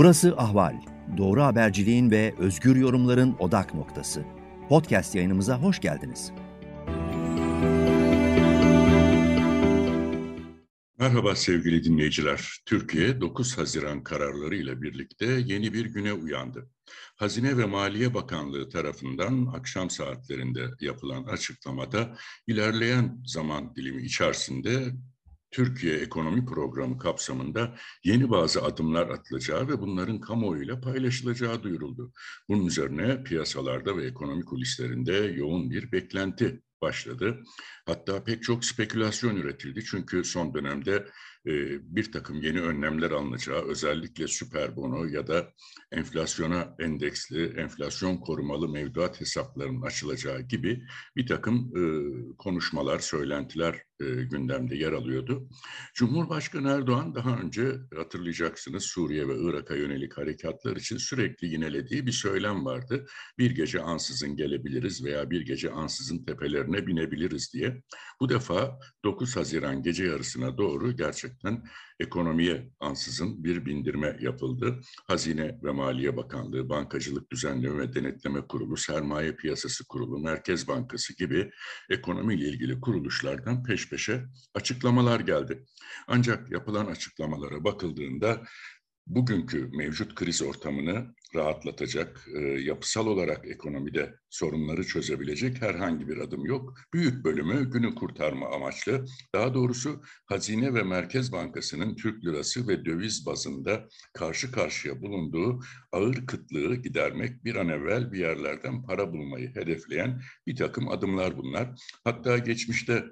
Burası Ahval. Doğru haberciliğin ve özgür yorumların odak noktası. Podcast yayınımıza hoş geldiniz. Merhaba sevgili dinleyiciler. Türkiye 9 Haziran kararları ile birlikte yeni bir güne uyandı. Hazine ve Maliye Bakanlığı tarafından akşam saatlerinde yapılan açıklamada ilerleyen zaman dilimi içerisinde Türkiye Ekonomi Programı kapsamında yeni bazı adımlar atılacağı ve bunların kamuoyuyla paylaşılacağı duyuruldu. Bunun üzerine piyasalarda ve ekonomi kulislerinde yoğun bir beklenti başladı. Hatta pek çok spekülasyon üretildi çünkü son dönemde e, bir takım yeni önlemler alınacağı, özellikle süper bono ya da enflasyona endeksli, enflasyon korumalı mevduat hesaplarının açılacağı gibi bir takım e, konuşmalar, söylentiler e, gündemde yer alıyordu. Cumhurbaşkanı Erdoğan daha önce hatırlayacaksınız Suriye ve Irak'a yönelik harekatlar için sürekli yinelediği bir söylem vardı. Bir gece ansızın gelebiliriz veya bir gece ansızın tepelerine binebiliriz diye. Bu defa 9 Haziran gece yarısına doğru gerçekten ekonomiye ansızın bir bindirme yapıldı. Hazine ve Maliye Bakanlığı, Bankacılık Düzenleme ve Denetleme Kurulu, Sermaye Piyasası Kurulu, Merkez Bankası gibi ekonomiyle ilgili kuruluşlardan peş peşe açıklamalar geldi. Ancak yapılan açıklamalara bakıldığında bugünkü mevcut kriz ortamını rahatlatacak, e, yapısal olarak ekonomide sorunları çözebilecek herhangi bir adım yok. Büyük bölümü günü kurtarma amaçlı. Daha doğrusu Hazine ve Merkez Bankası'nın Türk lirası ve döviz bazında karşı karşıya bulunduğu ağır kıtlığı gidermek, bir an evvel bir yerlerden para bulmayı hedefleyen bir takım adımlar bunlar. Hatta geçmişte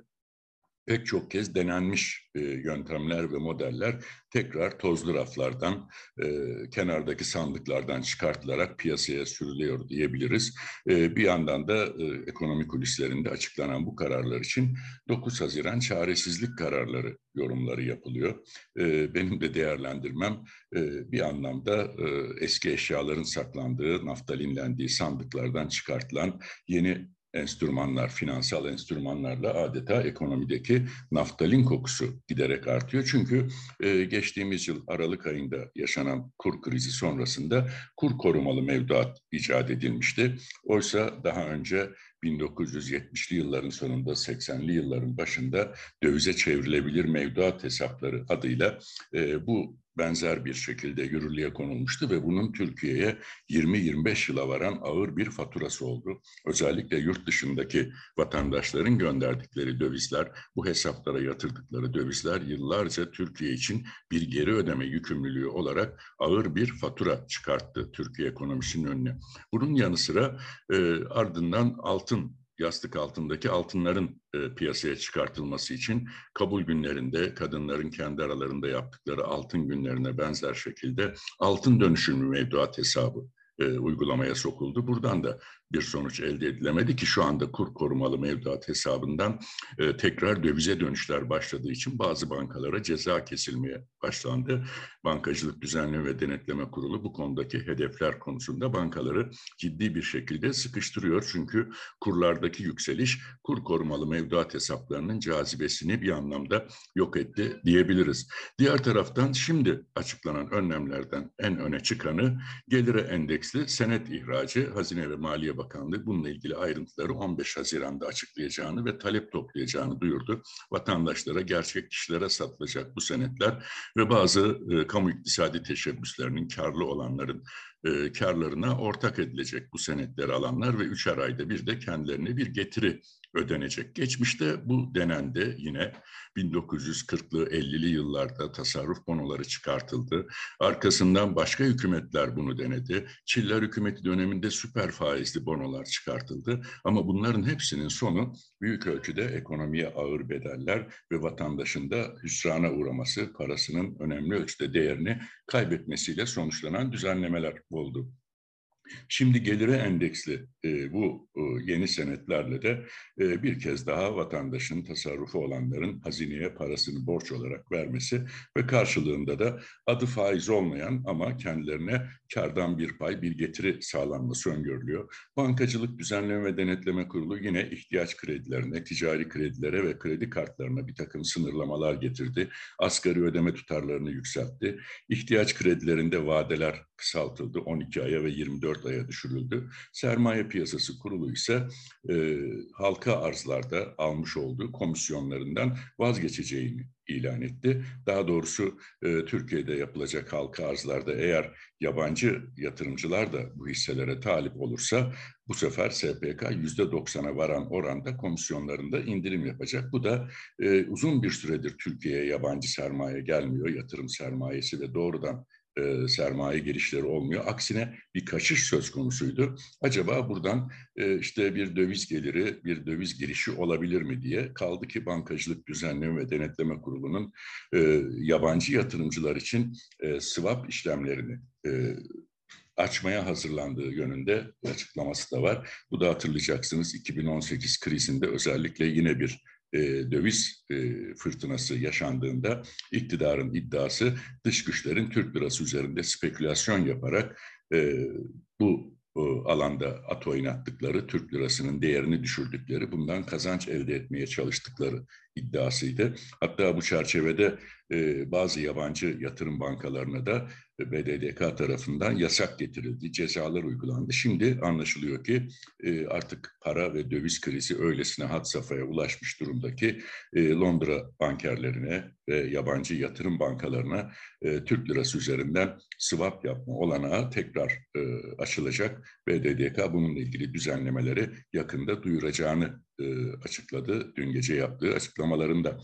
pek çok kez denenmiş e, yöntemler ve modeller tekrar tozlu raflardan, e, kenardaki sandıklardan çıkartılarak piyasaya sürülüyor diyebiliriz. E, bir yandan da e, ekonomi kulislerinde açıklanan bu kararlar için 9 Haziran çaresizlik kararları yorumları yapılıyor. E, benim de değerlendirmem e, bir anlamda e, eski eşyaların saklandığı, naftalinlendiği sandıklardan çıkartılan yeni enstrümanlar, finansal enstrümanlarla adeta ekonomideki naftalin kokusu giderek artıyor. Çünkü e, geçtiğimiz yıl Aralık ayında yaşanan kur krizi sonrasında kur korumalı mevduat icat edilmişti. Oysa daha önce 1970'li yılların sonunda 80'li yılların başında dövize çevrilebilir mevduat hesapları adıyla e, bu benzer bir şekilde yürürlüğe konulmuştu ve bunun Türkiye'ye 20-25 yıla varan ağır bir faturası oldu. Özellikle yurt dışındaki vatandaşların gönderdikleri dövizler, bu hesaplara yatırdıkları dövizler yıllarca Türkiye için bir geri ödeme yükümlülüğü olarak ağır bir fatura çıkarttı Türkiye ekonomisinin önüne. Bunun yanı sıra e, ardından altın yastık altındaki altınların e, piyasaya çıkartılması için kabul günlerinde kadınların kendi aralarında yaptıkları altın günlerine benzer şekilde altın dönüşümlü mevduat hesabı e, uygulamaya sokuldu. Buradan da bir sonuç elde edilemedi ki şu anda kur korumalı mevduat hesabından e, tekrar dövize dönüşler başladığı için bazı bankalara ceza kesilmeye başlandı. Bankacılık Düzenleme ve Denetleme Kurulu bu konudaki hedefler konusunda bankaları ciddi bir şekilde sıkıştırıyor. Çünkü kurlardaki yükseliş kur korumalı mevduat hesaplarının cazibesini bir anlamda yok etti diyebiliriz. Diğer taraftan şimdi açıklanan önlemlerden en öne çıkanı gelire endeksli senet ihracı Hazine ve Maliye Bakanlığı bununla ilgili ayrıntıları 15 Haziran'da açıklayacağını ve talep toplayacağını duyurdu. Vatandaşlara, gerçek kişilere satılacak bu senetler ve bazı e, kamu iktisadi teşebbüslerinin karlı olanların e, karlarına ortak edilecek bu senetleri alanlar ve üçer ayda bir de kendilerine bir getiri ödenecek. Geçmişte bu denendi yine 1940'lı 50'li yıllarda tasarruf bonoları çıkartıldı. Arkasından başka hükümetler bunu denedi. Çiller hükümeti döneminde süper faizli bonolar çıkartıldı. Ama bunların hepsinin sonu büyük ölçüde ekonomiye ağır bedeller ve vatandaşın da hüsrana uğraması, parasının önemli ölçüde değerini kaybetmesiyle sonuçlanan düzenlemeler oldu. Şimdi gelire endeksli e, bu e, yeni senetlerle de e, bir kez daha vatandaşın tasarrufu olanların hazineye parasını borç olarak vermesi ve karşılığında da adı faiz olmayan ama kendilerine kardan bir pay, bir getiri sağlanması öngörülüyor. Bankacılık Düzenleme ve Denetleme Kurulu yine ihtiyaç kredilerine, ticari kredilere ve kredi kartlarına bir takım sınırlamalar getirdi. Asgari ödeme tutarlarını yükseltti. İhtiyaç kredilerinde vadeler kısaltıldı. 12 aya ve 24 aya düşürüldü. Sermaye Piyasası Kurulu ise e, halka arzlarda almış olduğu komisyonlarından vazgeçeceğini ilan etti. Daha doğrusu e, Türkiye'de yapılacak halka arzlarda eğer yabancı yatırımcılar da bu hisselere talip olursa bu sefer SPK yüzde doksana varan oranda komisyonlarında indirim yapacak. Bu da e, uzun bir süredir Türkiye'ye yabancı sermaye gelmiyor, yatırım sermayesi ve doğrudan e, sermaye girişleri olmuyor. Aksine bir kaçış söz konusuydu. Acaba buradan e, işte bir döviz geliri, bir döviz girişi olabilir mi diye kaldı ki Bankacılık Düzenleme ve Denetleme Kurulu'nun e, yabancı yatırımcılar için e, swap işlemlerini e, açmaya hazırlandığı yönünde açıklaması da var. Bu da hatırlayacaksınız 2018 krizinde özellikle yine bir e, döviz e, fırtınası yaşandığında iktidarın iddiası dış güçlerin Türk lirası üzerinde spekülasyon yaparak e, bu alanda at oynattıkları, Türk lirasının değerini düşürdükleri, bundan kazanç elde etmeye çalıştıkları iddiasıydı. Hatta bu çerçevede e, bazı yabancı yatırım bankalarına da BDDK tarafından yasak getirildi, cezalar uygulandı. Şimdi anlaşılıyor ki e, artık para ve döviz krizi öylesine had safhaya ulaşmış durumdaki e, Londra bankerlerine ve yabancı yatırım bankalarına e, Türk lirası üzerinden swap yapma olanağı tekrar e, açılacak. BDDK bununla ilgili düzenlemeleri yakında duyuracağını e, açıkladı dün gece yaptığı açıklamalarında.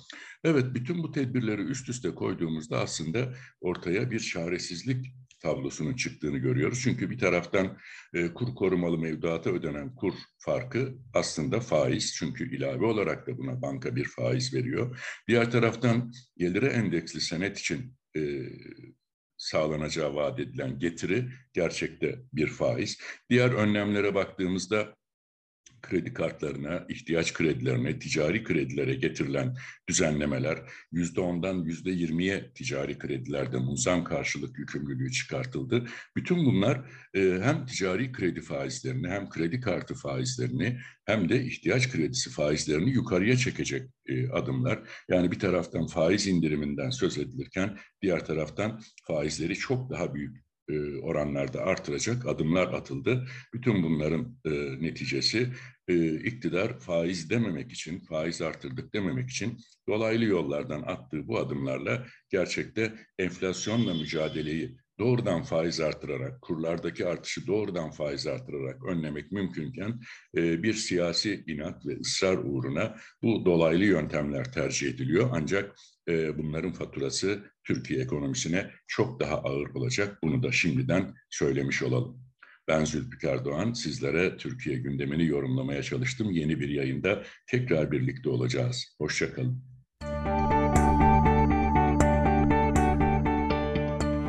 Evet bütün bu tedbirleri üst üste koyduğumuzda aslında ortaya bir çaresizlik tablosunun çıktığını görüyoruz. Çünkü bir taraftan e, kur korumalı mevduata ödenen kur farkı aslında faiz. Çünkü ilave olarak da buna banka bir faiz veriyor. Diğer taraftan gelire endeksli senet için e, sağlanacağı vaat edilen getiri gerçekte bir faiz. Diğer önlemlere baktığımızda kredi kartlarına, ihtiyaç kredilerine, ticari kredilere getirilen düzenlemeler yüzde ondan yüzde yirmiye ticari kredilerde muzam karşılık yükümlülüğü çıkartıldı. Bütün bunlar e, hem ticari kredi faizlerini hem kredi kartı faizlerini hem de ihtiyaç kredisi faizlerini yukarıya çekecek e, adımlar. Yani bir taraftan faiz indiriminden söz edilirken diğer taraftan faizleri çok daha büyük e, oranlarda artıracak adımlar atıldı. Bütün bunların e, neticesi e, iktidar faiz dememek için, faiz artırdık dememek için dolaylı yollardan attığı bu adımlarla gerçekte enflasyonla mücadeleyi doğrudan faiz artırarak, kurlardaki artışı doğrudan faiz artırarak önlemek mümkünken e, bir siyasi inat ve ısrar uğruna bu dolaylı yöntemler tercih ediliyor. Ancak e, bunların faturası Türkiye ekonomisine çok daha ağır olacak. Bunu da şimdiden söylemiş olalım. Ben Zülfikar Doğan, sizlere Türkiye gündemini yorumlamaya çalıştım. Yeni bir yayında tekrar birlikte olacağız. Hoşçakalın.